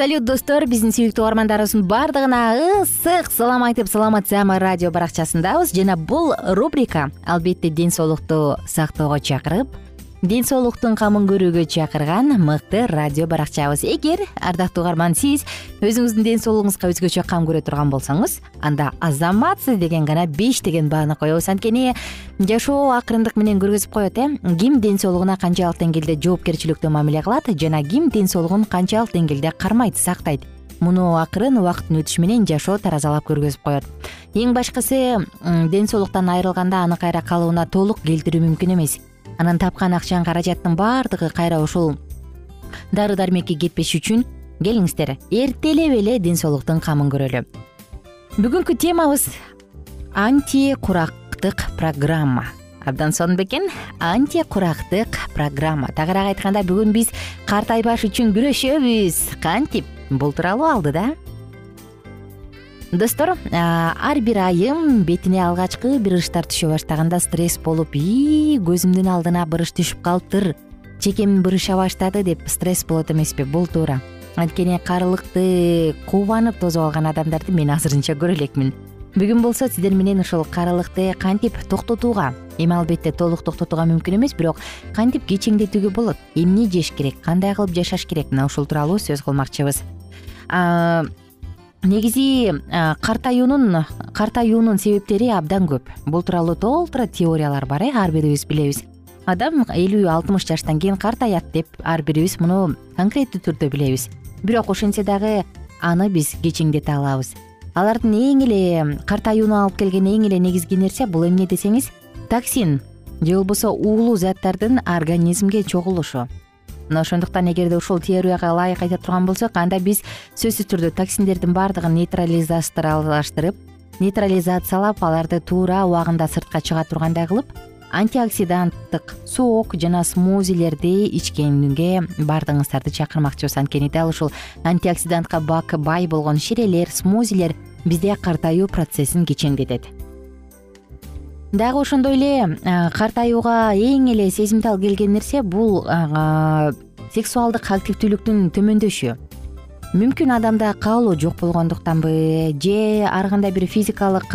салют достор. Биздин сүйүктүү угармандарыбыздын баардыгына ысык салам айтып саламат саама радио баракчасындабыз. Жана бул рубрика албетте ден соолукту сактоого чакырып ден соолуктун камын көрүүгө чакырган мыкты радио баракчабыз. Эгер ардактуу угарман сиз өзүңүздүн ден соолугуңузга өзгөчө кам көрө турган болсоңуз анда азаматсыз деген гана беш деген бааны коебуз. Анткени жашоо акырындык менен көргөзүп коет э? Ким ден соолугуна канчалык деңгээлде жоопкерчиликтүү мамиле кылат жана ким ден соолугун канчалык деңгээлде кармайт сактайт? Муну акырын убакыттын өтүшү менен жашоо таразалап көргөзүп коет. Эң башкысы ден соолуктан айрылганда аны кайра калыбына толук келтирүү мүмкүн эмес анан тапкан акчаң каражаттын баардыгы кайра ушул дары дармекке кетпеш үчүн келиңиздер. Эртелеп эле ден соолуктун камын көрөлү. Бүгүнкү темабыз антикурактык программа. Абдан сонун бекен антикурактык программа. Тагыраак айтканда бүгүн биз картайбаш үчүн күрөшөбүз. Кантип? Бул тууралуу алдыда достор ар бир айым бетине алгачкы бир ырыштар түшө баштаганда стресс болуп ии көзүмдүн алдына бир ырыш түшүп калыптыр. Чекем бырыша баштады деп стресс болот эмеспи бул туура. Анткени карылыкты кубанып тосуп алган адамдарды мен азырынча көрө элекмин бүгүн болсо сиздер менен ушул карылыкты кантип токтотууга эми албетте толук токтотууга мүмкүн эмес бирок кантип кечеңдетүүгө болот. Эмне жеш керек кандай кылып жашаш керек мына ушул тууралуу сөз кылмакчыбыз негизи картаюунун картаюунун себептери абдан көп. Бул тууралуу толтура теориялар бар э ар бирибиз билебиз. Адам элүү алтымыш жаштан кийин картаят деп ар бирибиз муну конкреттүү түрдө билебиз. Бирок ошентсе дагы аны биз кечеңдете алабыз. Алардын эң эле картаюуну алып келген эң эле негизги нерсе бул эмне десеңиз токсин же болбосо уулуу заттардын организмге чогулушу мына ошондуктан эгерде ушул теорияга ылайык айта турган болсок анда биз сөзсүз түрдө токсиндердин баардыгын нейтрализаштыралаштырып нейтрализациялап аларды туура убагында сыртка чыга тургандай кылып антиоксиданттык сок жана смузилерди ичкенге баардыгыңыздарды чакырмакчыбыз анткени дал ушул антиоксидантка бай болгон ширелер смузилер бизде картаюу процессин кечеңдетет. Дагы ошондой эле картаюуга эң эле сезимтал келген нерсе бул сексуалдык активдүүлүктүн төмөндөшү. Мүмкүн адамда каалоо жок болгондуктанбы же ар кандай бир физикалык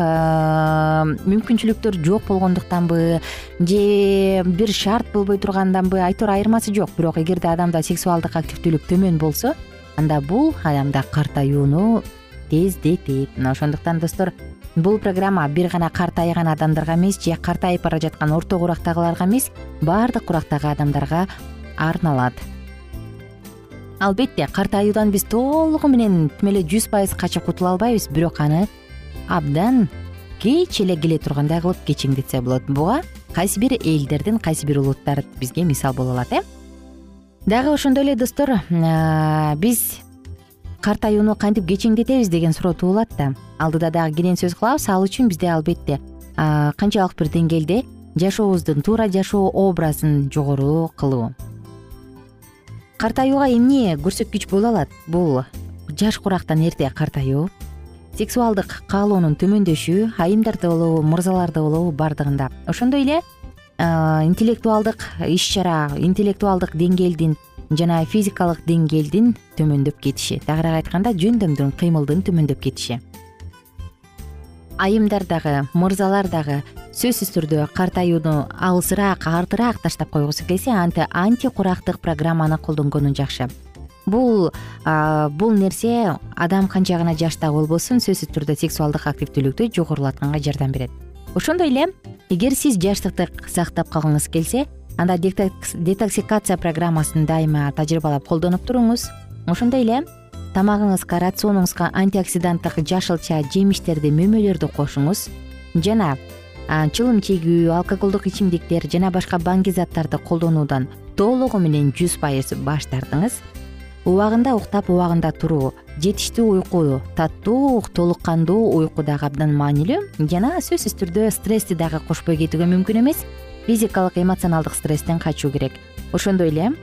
мүмкүнчүлүктөр жок болгондуктанбы же бир шарт болбой турганданбы айтор айырмасы жок. Бирок эгерде адамда сексуалдык активдүүлүк төмөн болсо анда бул адамда картаюуну тездетет. Мына ошондуктан достор бул программа бир гана картайган адамдарга эмес же картайып бара жаткан орто курактагыларга эмес баардык курактагы адамдарга арналат албетте картаюудан биз толугу менен тим эле жүз пайыз качып кутула албайбыз бирок аны абдан кеч эле келе тургандай кылып кечиңдетсе болот. Буга кайсы бир элдердин кайсы бир улуттар бизге мисал боло алат э? Дагы ошондой эле достор биз картаюуну кантип кечиңдетебиз деген суроо туулат да. Алдыда дагы кенен сөз кылабыз ал үчүн бизде албетте канчалык бир деңгээлде жашообуздун туура жашоо образын жогору кылуу картаюуга эмне көрсөткүч боло алат? Бул жаш курактан эрте картаюу сексуалдык каалоонун төмөндөшү айымдарда болобу мырзаларда болобу баардыгында ошондой эле интеллектуалдык иш чара интеллектуалдык деңгээлдин жана физикалык деңгээлдин төмөндөп кетиши. Тагыраак айтканда жөндөмдүн кыймылдын төмөндөп кетиши. Айымдар дагы мырзалар дагы сөзсүз түрдө картаюуну алысыраак артыраак таштап койгусу келсе антикурактык программаны колдонгону жакшы. Бул бул нерсе адам канча гана жашта болбосун сөзсүз түрдө сексуалдык активдүүлүктү жогорулатканга жардам берет. Ошондой эле эгер сиз жаштыкты сактап калгыңыз келсе анда детоксикация программасын дайыма тажрыйбалап колдонуп туруңуз. Ошондой эле тамагыңызга рационуңузга антиоксиданттык жашылча жемиштерди мөмөлөрдү кошуңуз. Жана чылым чегүү алкоголдук ичимдиктер жана башка баңги заттарды колдонуудан толугу менен жүз пайыз баш тартыңыз. Убагында уктап убагында туруу жетиштүү уйку таттуу толук кандуу уйку дагы абдан маанилүү жана сөзсүз түрдө стрессти дагы кошпой кетүүгө мүмкүн эмес. Физикалык эмоционалдык стресстен качуу керек. Ошондой эле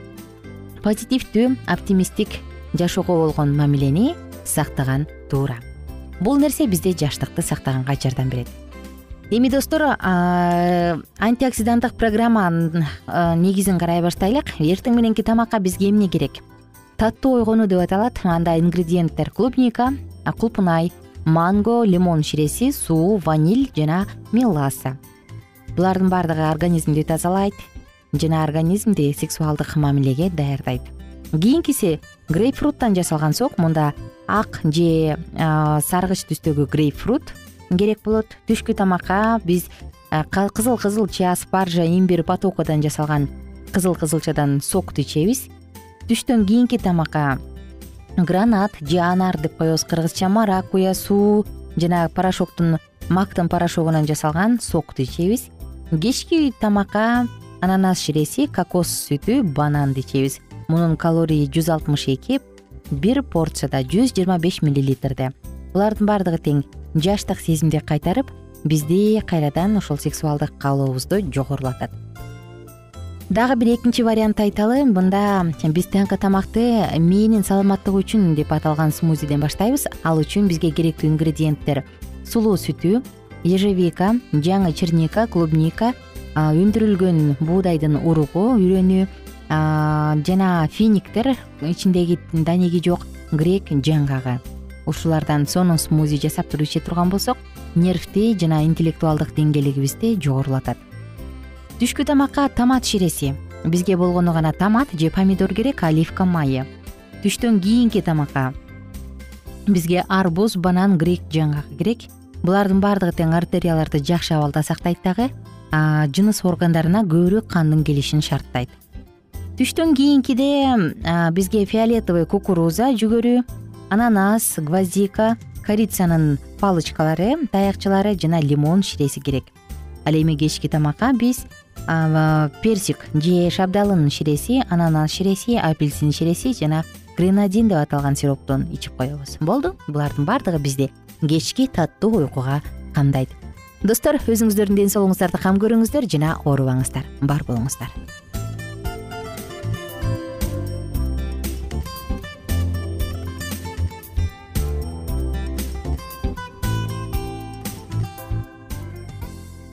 позитивдүү оптимисттик жашоого болгон мамилени сактаган туура. Бул нерсе бизде жаштыкты сактаганга жардам берет эми достор антиоксиданттык программанын негизин карай баштайлык. Эртең мененки тамакка бизге эмне керек? Таттуу ойгонуу деп аталат анда ингредиенттер. Клубника кулпунай манго лимон ширеси суу ваниль жана меласса. Булардын баардыгы организмди тазалайт жана организмди сексуалдык мамилеге даярдайт. Кийинкиси грейпфруттан жасалган сок мында ак же саргыч түстөгү грейпфрут керек болот. Түшкү тамакка биз кызыл кызылча спаржа имбирь патокодон жасалган кызыл кызылчадан сокту ичебиз. Түштөн кийинки тамакка гранат же анар деп коебуз. Кыргызча маракуя суу жана порошоктун мактын порошогунан жасалган сокту ичебиз. Кечки тамакка ананас ширеси кокос сүтү бананды ичебиз. Мунун калорий жүз алтымыш эки бир порцияда жүз жыйырма беш миллилитрде. Булардын баардыгы тең жаштык сезимди кайтарып бизди кайрадан ошол сексуалдык каалообузду жогорулатат. Дагы бир экинчи вариантты айталы мында биз таңкы тамакты мээнин саламаттыгы үчүн деп аталган смузиден баштайбыз. Ал үчүн бизге керектүү ингредиенттер сулуу сүтү ежевика жаңы черника клубника өндүрүлгөн буудайдын уругу үрөнү жана финиктер ичиндеги данеги жок грек жаңгагы ушулардан сонун смузи жасап туруп иче турган болсок нервти жана интеллектуалдык деңгээлигибизди жогорулатат. Түшкү тамакка томат ширеси. Бизге болгону гана томат же помидор керек оливка майы түштөн кийинки тамакка. Бизге арбуз банан грек жаңгак керек. Булардын баардыгы тең артерияларды жакшы абалда сактайт дагы жыныс органдарына көбүрөөк кандын келишин шарттайт. Түштөн кийинкиде бизге фиолетовый кукуруза жүгөрү ананас гвоздика корицанын палочкалары таякчалары жана лимон ширеси керек. Ал эми кечки тамакка биз персик же шабдалынын ширеси ананас ширеси апельсин ширеси жана гренадин деп аталган сироптон ичип коебуз. Болду булардын баардыгы бизди кечки таттуу уйкуга камдайт. Достор өзүңүздөрдүн ден соолугуңуздарды кам көрүңүздөр жана оорубаңыздар. Бар болуңуздар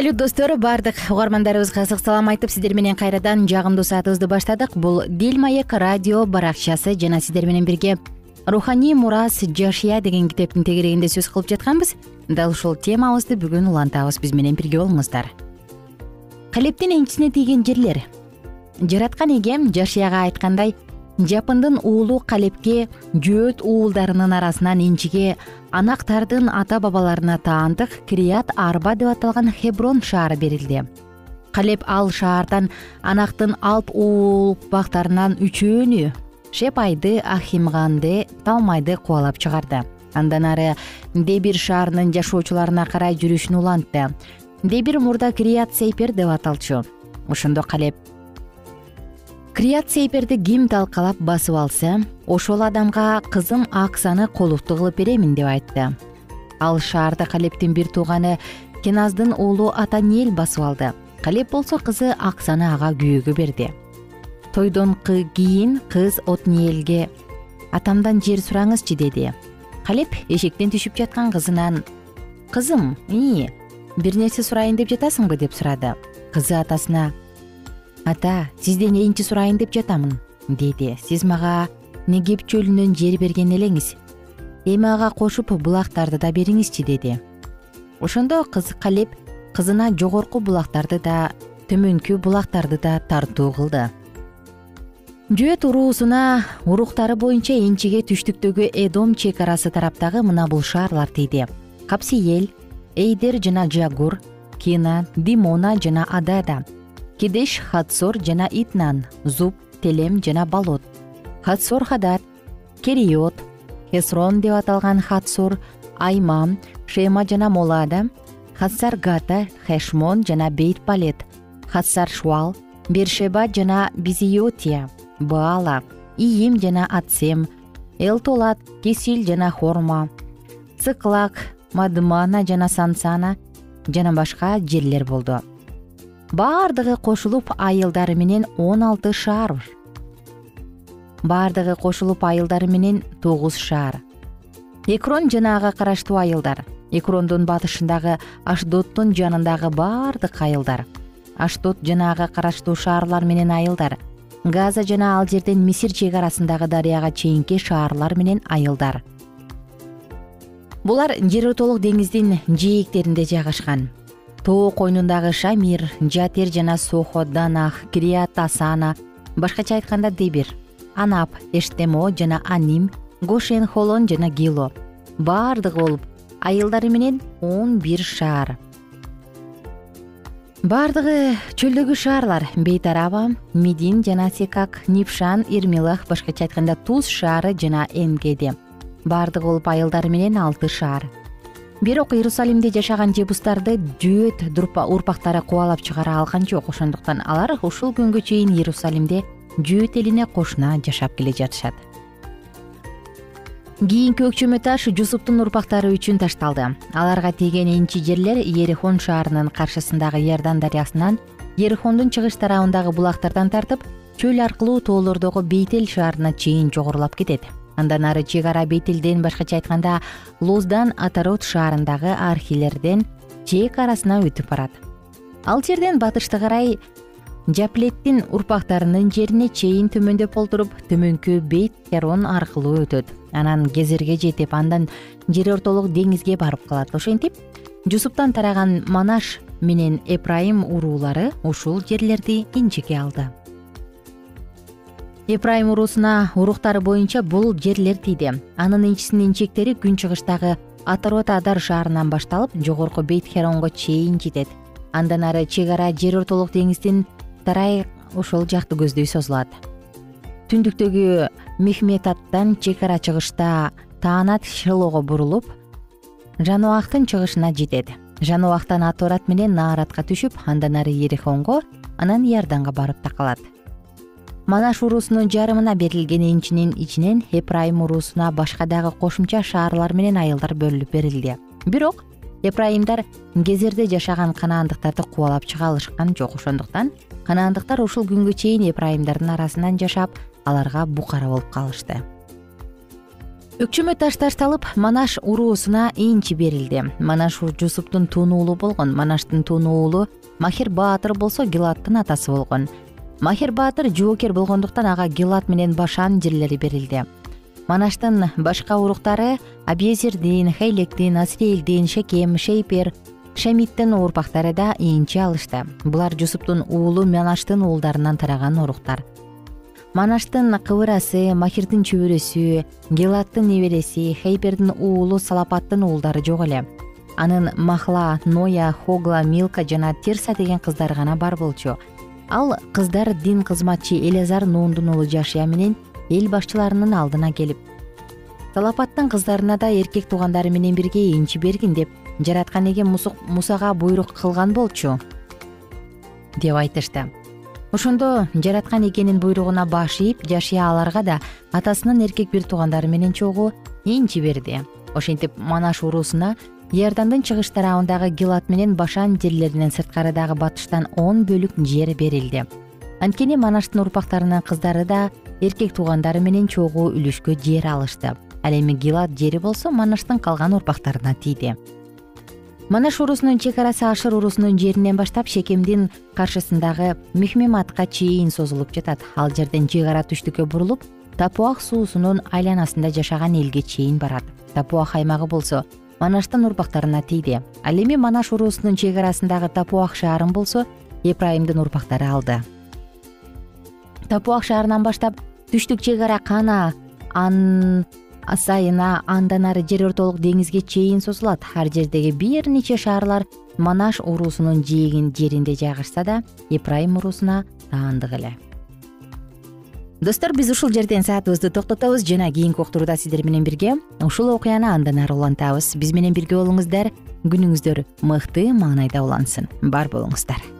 салют достор баардык угармандарыбызга ысык салам айтып сиздер менен кайрадан жагымдуу саатыбызды баштадык. Бул дил маек радио баракчасы жана сиздер менен бирге руханий мурас жашия деген китептин тегерегинде сөз кылып жатканбыз. Дал ушул темабызды бүгүн улантабыз биз менен бирге болуңуздар. Калептин энчисине тийген жерлер. Жараткан эгем жашияга айткандай жапындын уулу калепке жөөт уулдарынын арасынан энчиге анактардын ата бабаларына таандык кирият арба деп аталган хеброн шаары берилди. Калеп ал шаардан анактын алп уулбактарынан үчөөнү шепайды ахимганды талмайды кубалап чыгарды. Андан ары дебир шаарынын жашоочуларына карай жүрүшүн улантты. Дебир мурда кирият сейпер деп аталчу. Ошондо калеп крият сейперди ким талкалап басып алса ошол адамга кызым аксаны колукту кылып беремин деп айтты. Ал шаарды калептин бир тууганы кеназдын уулу атаниэл басып алды. Калеп болсо кызы аксаны ага күйөөгө берди. Тойдон кийин кыз отниэлге атамдан жер сураңызчы деди. Калеп эшиктен түшүп жаткан кызынан кызым ии бир нерсе сурайын деп жатасыңбы? деп сурады. Кызы атасына ата сизден энчи сурайын деп жатамын деди. Сиз мага негеп чөлүнөн жер берген элеңиз. Эми ага кошуп булактарды да бериңизчи деди. Ошондо кыз калеп кызына жогорку булактарды да төмөнкү булактарды да тартуу кылды. Жөөт уруусуна уруктары боюнча энчиге түштүктөгү эдом чек арасы тараптагы мына бул шаарлар тийди капсиел эйдер жана жагур кина димона жана адада кидеш хатсор жана итнан зуб телем жана болот. Хатсор хадат кериот хесрон деп аталган хатсор аймам шема жана молада хатсар гата хешмон жана бейт палет хатсар шуал бершеба жана бизиотия баала иим жана атсем элтолат кисил жана хорма цыклак мадмана жана сансана жана башка жерлер болду баардыгы кошулуп айылдары менен он алты шаар баардыгы кошулуп айылдары менен тогуз шаар. Экрон жана ага караштуу айылдар. Экрондун батышындагы ашдоттун жанындагы баардык айылдар. Ашдот жана ага караштуу шаарлар менен айылдар. Газа жана ал жерден мисир чек арасындагы дарыяга чейинки шаарлар менен айылдар. Булар жер ортолук деңиздин жээктеринде жайгашкан тоо койнундагы шамир жатир жана сохо данах кирият асана башкача айтканда дебир анап эштемо жана аним гошен холон жана гило. Баардыгы болуп айылдары менен он бир шаар. Баардыгы чөлдөгү шаарлар бейтараба мидин жана секак нипшан ирмилах башкача айтканда туз шаары жана энгеде баардыгы болуп айылдары менен алты шаар бирок иерусалимде жашаган жебустарды жөөт урпактары кубалап чыгара алган жок ошондуктан алар ушул күнгө чейин иерусалимде жөөт элине кошуна жашап келе жатышат. Кийинки өкчөмө таш жусуптун урпактары үчүн ташталды. Аларга тийген энчи жерлер ерихон шаарынын каршысындагы иордан дарыясынан ерихондун чыгыш тарабындагы булактардан тартып чөл аркылуу тоолордогу бейтел шаарына чейин жогорулап кетет андан ары чек ара бейтелден башкача айтканда лоздан атарот шаарындагы архилерден чек арасына өтүп барат. Ал жерден батышты карай жаплеттин урпактарынын жерине чейин төмөндөп олтуруп төмөнкү бейт керон аркылуу өтөт. Анан кезирге жетип андан жер ортолук деңизге барып калат. Ошентип жусуптан тараган манаш менен эпрайым уруулары ушул жерлерди энчике алды эпрайым уруусуна уруктары боюнча бул жерлер тийди. Анын энчисинин чектери күн чыгыштагы атарот адар шаарынан башталып жогорку бейт херонго чейин жетет. Андан ары чек ара жер ортолук деңиздин тарай ошол жакты көздөй созулат. Түндүктөгү мехметаттан чек ара чыгышта таанат шелого бурулуп жанубактын чыгышына жетет. Жанубактан аторат менен нааратка түшүп андан ары ерихонго анан иорданга барып такалат манаш уруусунун жарымына берилген энчинин ичинен эпрайым уруусуна башка дагы кошумча шаарлар менен айылдар бөлүнүп берилди. Бирок эпрайымдар кезерде жашаган канаандыктарды кубалап чыга алышкан жок. Ошондуктан канаандыктар ушул күнгө чейин эпрайымдардын арасынан жашап аларга букара болуп калышты. Өкчөмө таш ташталып манаш уруусуна энчи берилди. Манаш жусуптун тун уулу болгон. Манаштын тун уулу махир баатыр болсо гилаттын атасы болгон махир баатыр жоокер болгондуктан ага гилат менен башан жерлери берилди. Манаштын башка уруктары абьезирдин хейлектин асриэлдин шекем шейпер шамиттин урпактары да энчи алышты. Булар жусуптун уулу манаштын уулдарынан тараган уруктар. Манаштын кыбырасы махирдин чөбүрөсү гелаттын небереси хейпердин уулу салапаттын уулдары жок эле. Анын махла ноя хогла милка жана терса деген кыздары гана бар болчу ал кыздар дин кызматчы элязар нуундун уулу жашия менен эл башчыларынын алдына келип салапаттын кыздарына да эркек туугандары менен бирге энчи бергин деп жараткан эге мусага буйрук кылган болчу деп айтышты. Ошондо жараткан экенин буйругуна баш ийип жашия аларга да атасынын эркек бир туугандары менен чогуу энчи берди. Ошентип манаш уруусуна иордандын чыгыш тарабындагы гилат менен башан жерлеринен сырткары дагы батыштан он бөлүк жер берилди. Анткени манаштын урпактарынын кыздары да эркек туугандары менен чогуу үлүшкө жер алышты. Ал эми гилат жери болсо манаштын калган урпактарына тийди. Манаш уруусунун чек арасы ашыр уруусунун жеринен баштап шекемдин каршысындагы мехмематка чейин созулуп жатат. Ал жерден чек ара түштүккө бурулуп тапуах суусунун айланасында жашаган элге чейин барат. Тапуах аймагы болсо манаштын урпактарына тийди. Ал эми манаш уруусунун чек арасындагы тапуах шаарын болсо эпрайымдын урпактары алды. Тапуах шаарынан баштап түштүк чек ара кана ан сайына андан ары жер ортолук деңизге чейин созулат. Ар жердеги бир нече шаарлар манаш уруусунун жээгин жеринде жайгашса да эпрайым уруусуна таандык эле достор биз ушул жерден саатыбызды токтотобуз жана кийинки уктурууда сиздер менен бирге ушул окуяны андан ары улантабыз. Биз менен бирге болуңуздар. Күнүңүздөр мыкты маанайда улансын. Бар болуңуздар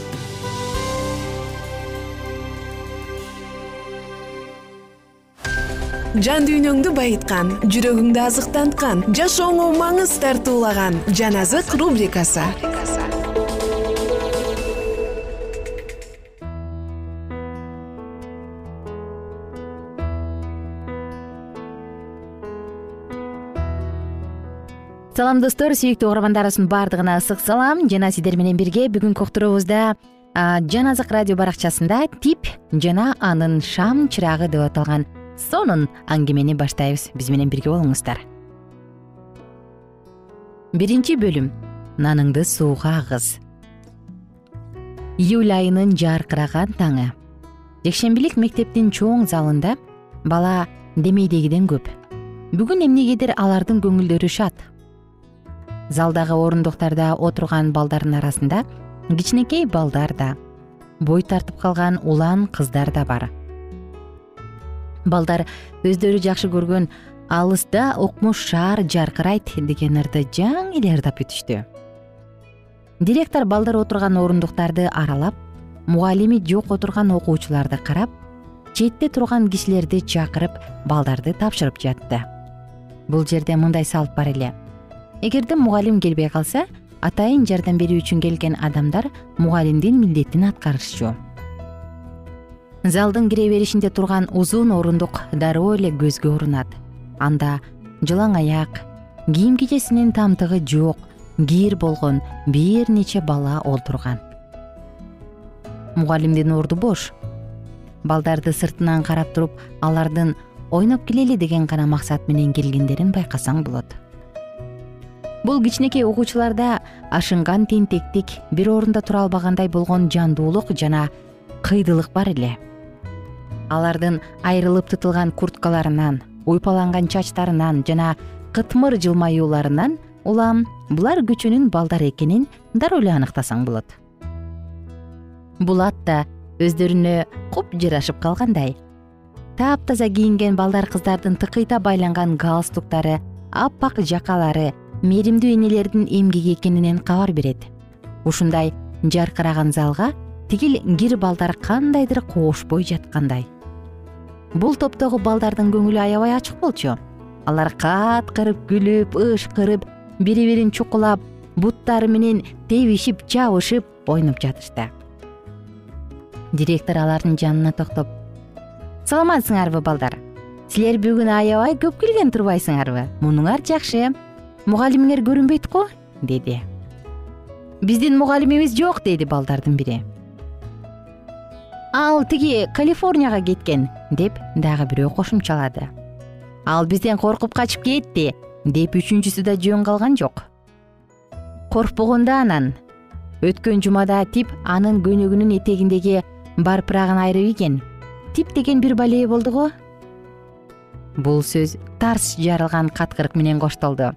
жан дүйнөңдү байыткан жүрөгүңдү азыктанткан жашооңо маңыз тартуулаган жан азык рубрикасы. Салам достор сүйүктүү угармандарыбыздын баардыгына ысык салам. Жана сиздер менен бирге бүгүнкү уктуруубузда жан азык радио баракчасында тип жана анын шам чырагы деп аталган сонун аңгемени баштайбыз. Биз менен бирге болуңуздар. Биринчи бөлүм. Наныңды сууга агыз. Июль айынын жаркыраган таңы. Жекшембилик мектептин чоң залында бала демейдегиден көп. Бүгүн эмнегедир алардын көңүлдөрү шат. Залдагы орундуктарда отурган балдардын арасында кичинекей балдар да бой тартып калган улан кыздар да бар балдар өздөрү жакшы көргөн алыста укмуш шаар жаркырайт деген ырды жаңы эле ырдап бүтүштү директор балдар отурган орундуктарды аралап мугалими жок отурган окуучуларды карап четте турган кишилерди чакырып балдарды тапшырып жатты. Бул жерде мындай салт бар эле. Эгерде мугалим келбей калса атайын жардам берүү үчүн келген адамдар мугалимдин милдетин аткарышчу залдын кире беришинде турган узун орундук дароо эле көзгө урунат анда жылаң аяк кийим кичесинин тамтыгы жок кир болгон бир нече бала олтурган мугалимдин орду бош. Балдарды сыртынан карап туруп алардын ойноп келели деген гана максат менен келгендерин байкасаң болот. Бул кичинекей окуучуларда ашынган тентектик бир орунда тура албагандай болгон жандуулук жана кыйдылык бар эле алардын айрылып тытылган курткаларынан уйпаланган чачтарынан жана кытмыр жылмаюуларынан улам булар көчөнүн балдары экенин дароо эле аныктасаң болот. Бул ат да өздөрүнө куп жарашып калгандай таптаза кийинген балдар кыздардын тыкыйта байланган галстуктары аппак жакалары мээримдүү энелердин эмгеги экенинен кабар берет. Ушундай жаркыраган залга тигил кир балдар кандайдыр коошпой жаткандай бул топтогу балдардын көңүлү аябай ачык болчу. Алар каткырып күлүп ышкырып бири бирин чукулап буттары менен тебишип жабышып ойноп жатышты. Директор алардын жанына токтоп саламатсыңарбы балдар. Силер бүгүн аябай көп келген турбайсыңарбы мунуңар жакшы. Мугалимиңер көрүнбөйт го деди. Биздин мугалимибиз жок деди балдардын бири ал тиги калифорнияга кеткен деп дагы бирөө кошумчалады. Ал бизден коркуп качып кетти деп үчүнчүсү да жөн калган жок. Коркпогон да анан. Өткөн жумада тип анын көнөгүнүн этегиндеги барпырагын айрып ийген тип деген бир бале болду го. Бул сөз тарс жарылган каткырык менен коштолду.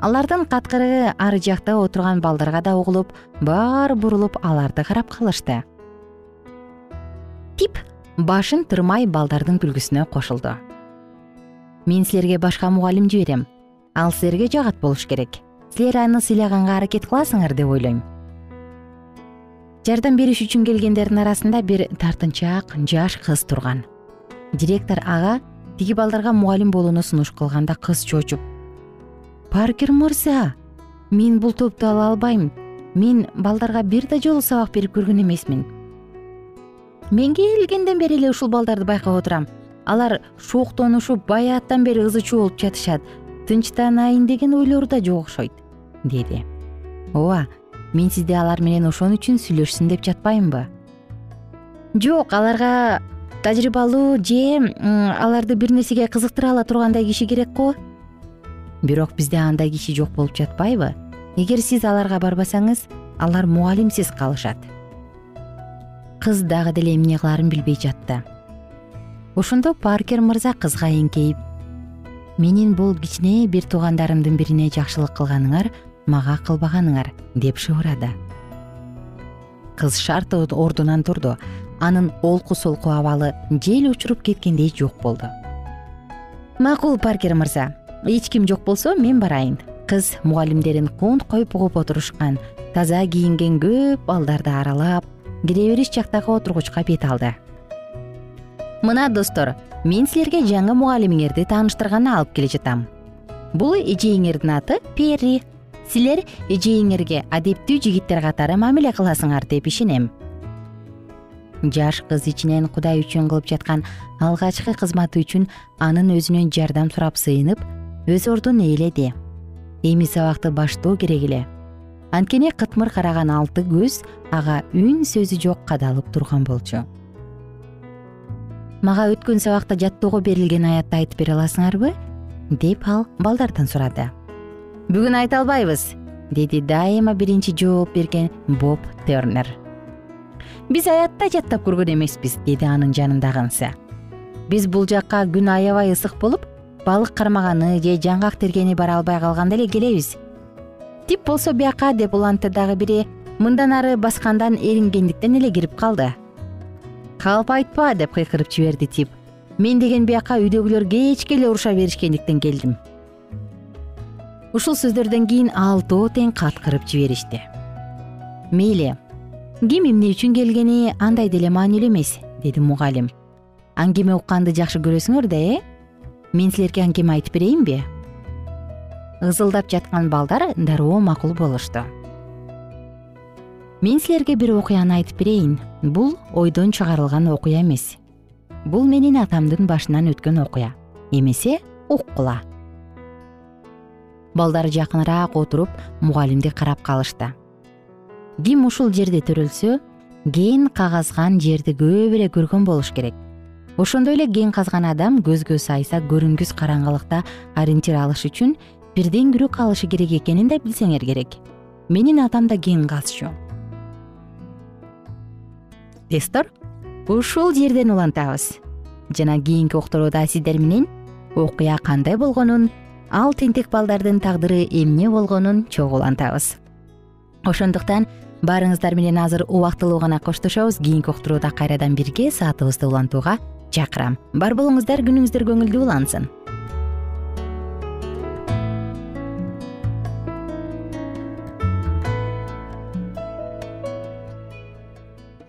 Алардын каткырыгы ары жакта отурган балдарга да угулуп баары бурулуп аларды карап калышты тип башын тырмай балдардын күлгүсүнө кошулду. Мен силерге башка мугалим жиберем. Ал силерге жагат болуш керек. Силер аны сыйлаганга аракет кыласыңар деп ойлойм. Жардам бериш үчүн келгендердин арасында бир тартынчаак жаш кыз турган. Директор ага тиги балдарга мугалим болууну сунуш кылганда кыз чочуп паркер мырза мен бул топту ала албайм. Мен балдарга бир да жолу сабак берип көргөн эмесмин мен келгенден бери эле ушул балдарды байкап отурам. Алар шооктонушуп баяаттан бери ызы чуу болуп жатышат. Тынчтанайын деген ойлору да жок окшойт деди. Ооба мен сизди алар менен ошон үчүн сүйлөшсүн деп жатпаймынбы? Жок аларга тажрыйбалуу же аларды бир нерсеге кызыктыра ала тургандай киши керек го бирок бизде андай киши жок болуп жатпайбы. Эгер сиз аларга барбасаңыз алар мугалимсиз калышат кыз дагы деле эмне кылаарын билбей жатты. Ошондо паркер мырза кызга эңкейип менин бул кичине бир туугандарымдын бирине жакшылык кылганыңар мага кылбаганыңар деп шыбырады кыз шарт ордунан турду. Анын олку солку абалы жел учуруп кеткендей жок болду. Макул паркер мырза эч ким жок болсо мен барайын. Кыз мугалимдерин кунт коюп угуп отурушкан таза кийинген көп балдарды аралап кире бериш жактагы отургучка бет алды. Мына достор мен силерге жаңы мугалимиңерди тааныштырганы алып келе жатам. Бул эжейиңердин аты перри. Силер эжейиңерге адептүү жигиттер катары мамиле кыласыңар деп ишенем жаш кыз ичинен кудай үчүн кылып жаткан алгачкы кызматы үчүн анын өзүнөн жардам сурап сыйынып өз ордун ээледи эми сабакты баштоо керек эле анткени кытмыр караган алты көз ага үн сөзү жок кадалып турган болчу. Мага өткөн сабакта жаттоого берилген аятты айтып бере аласыңарбы? Деп ал балдардан сурады. Бүгүн айта албайбыз деди дайыма биринчи жооп берген боб тернер. Биз аятта жаттап көргөн эмеспиз деди анын жанындагынсы биз бул жакка күн аябай ысык болуп балык кармаганы же жаңгак тергени бара албай калганда эле келебиз тип болсо бияка деп улантты дагы бири. Мындан ары баскандан эрингендиктен эле кирип калды. Калп айтпа деп кыйкырып жиберди тип. Мен деген бияка үйдөгүлөр кечке эле уруша беришкендиктен келдим ушул сөздөрдөн кийин алтоо тең каткырып жиберишти. Мейли ким эмне үчүн келгени андай деле маанилүү эмес деди мугалим. Аңгеме укканды жакшы көрөсүңөр да э? Мен силерге аңгеме айтып берейинби ызылдап жаткан балдар дароо макул болушту. Мен силерге бир окуяны айтып берейин. Бул ойдон чыгарылган окуя эмес. Бул менин атамдын башынан өткөн окуя. Эмесе уккула балдар жакыныраак отуруп мугалимди карап калышты. Ким ушул жерде төрөлсө кен кагазган жерди эле көргөн болуш керек. Ошондой эле кен казган адам көзгө сайса көрүнгүс караңгылыкта ориентир алыш үчүн бирден күрөк алышы керек экенин да билсеңер керек. Менин атам да кен казчу тестор ушул жерден улантабыз. Жана кийинки уктурууда сиздер менен окуя кандай болгонун ал тентек балдардын тагдыры эмне болгонун чогуу улантабыз. Ошондуктан баарыңыздар менен азыр убактылуу гана коштошобуз кийинки уктурууда кайрадан бирге саатыбызды улантууга чакырам. Бар болуңуздар күнүңүздөр көңүлдүү улансын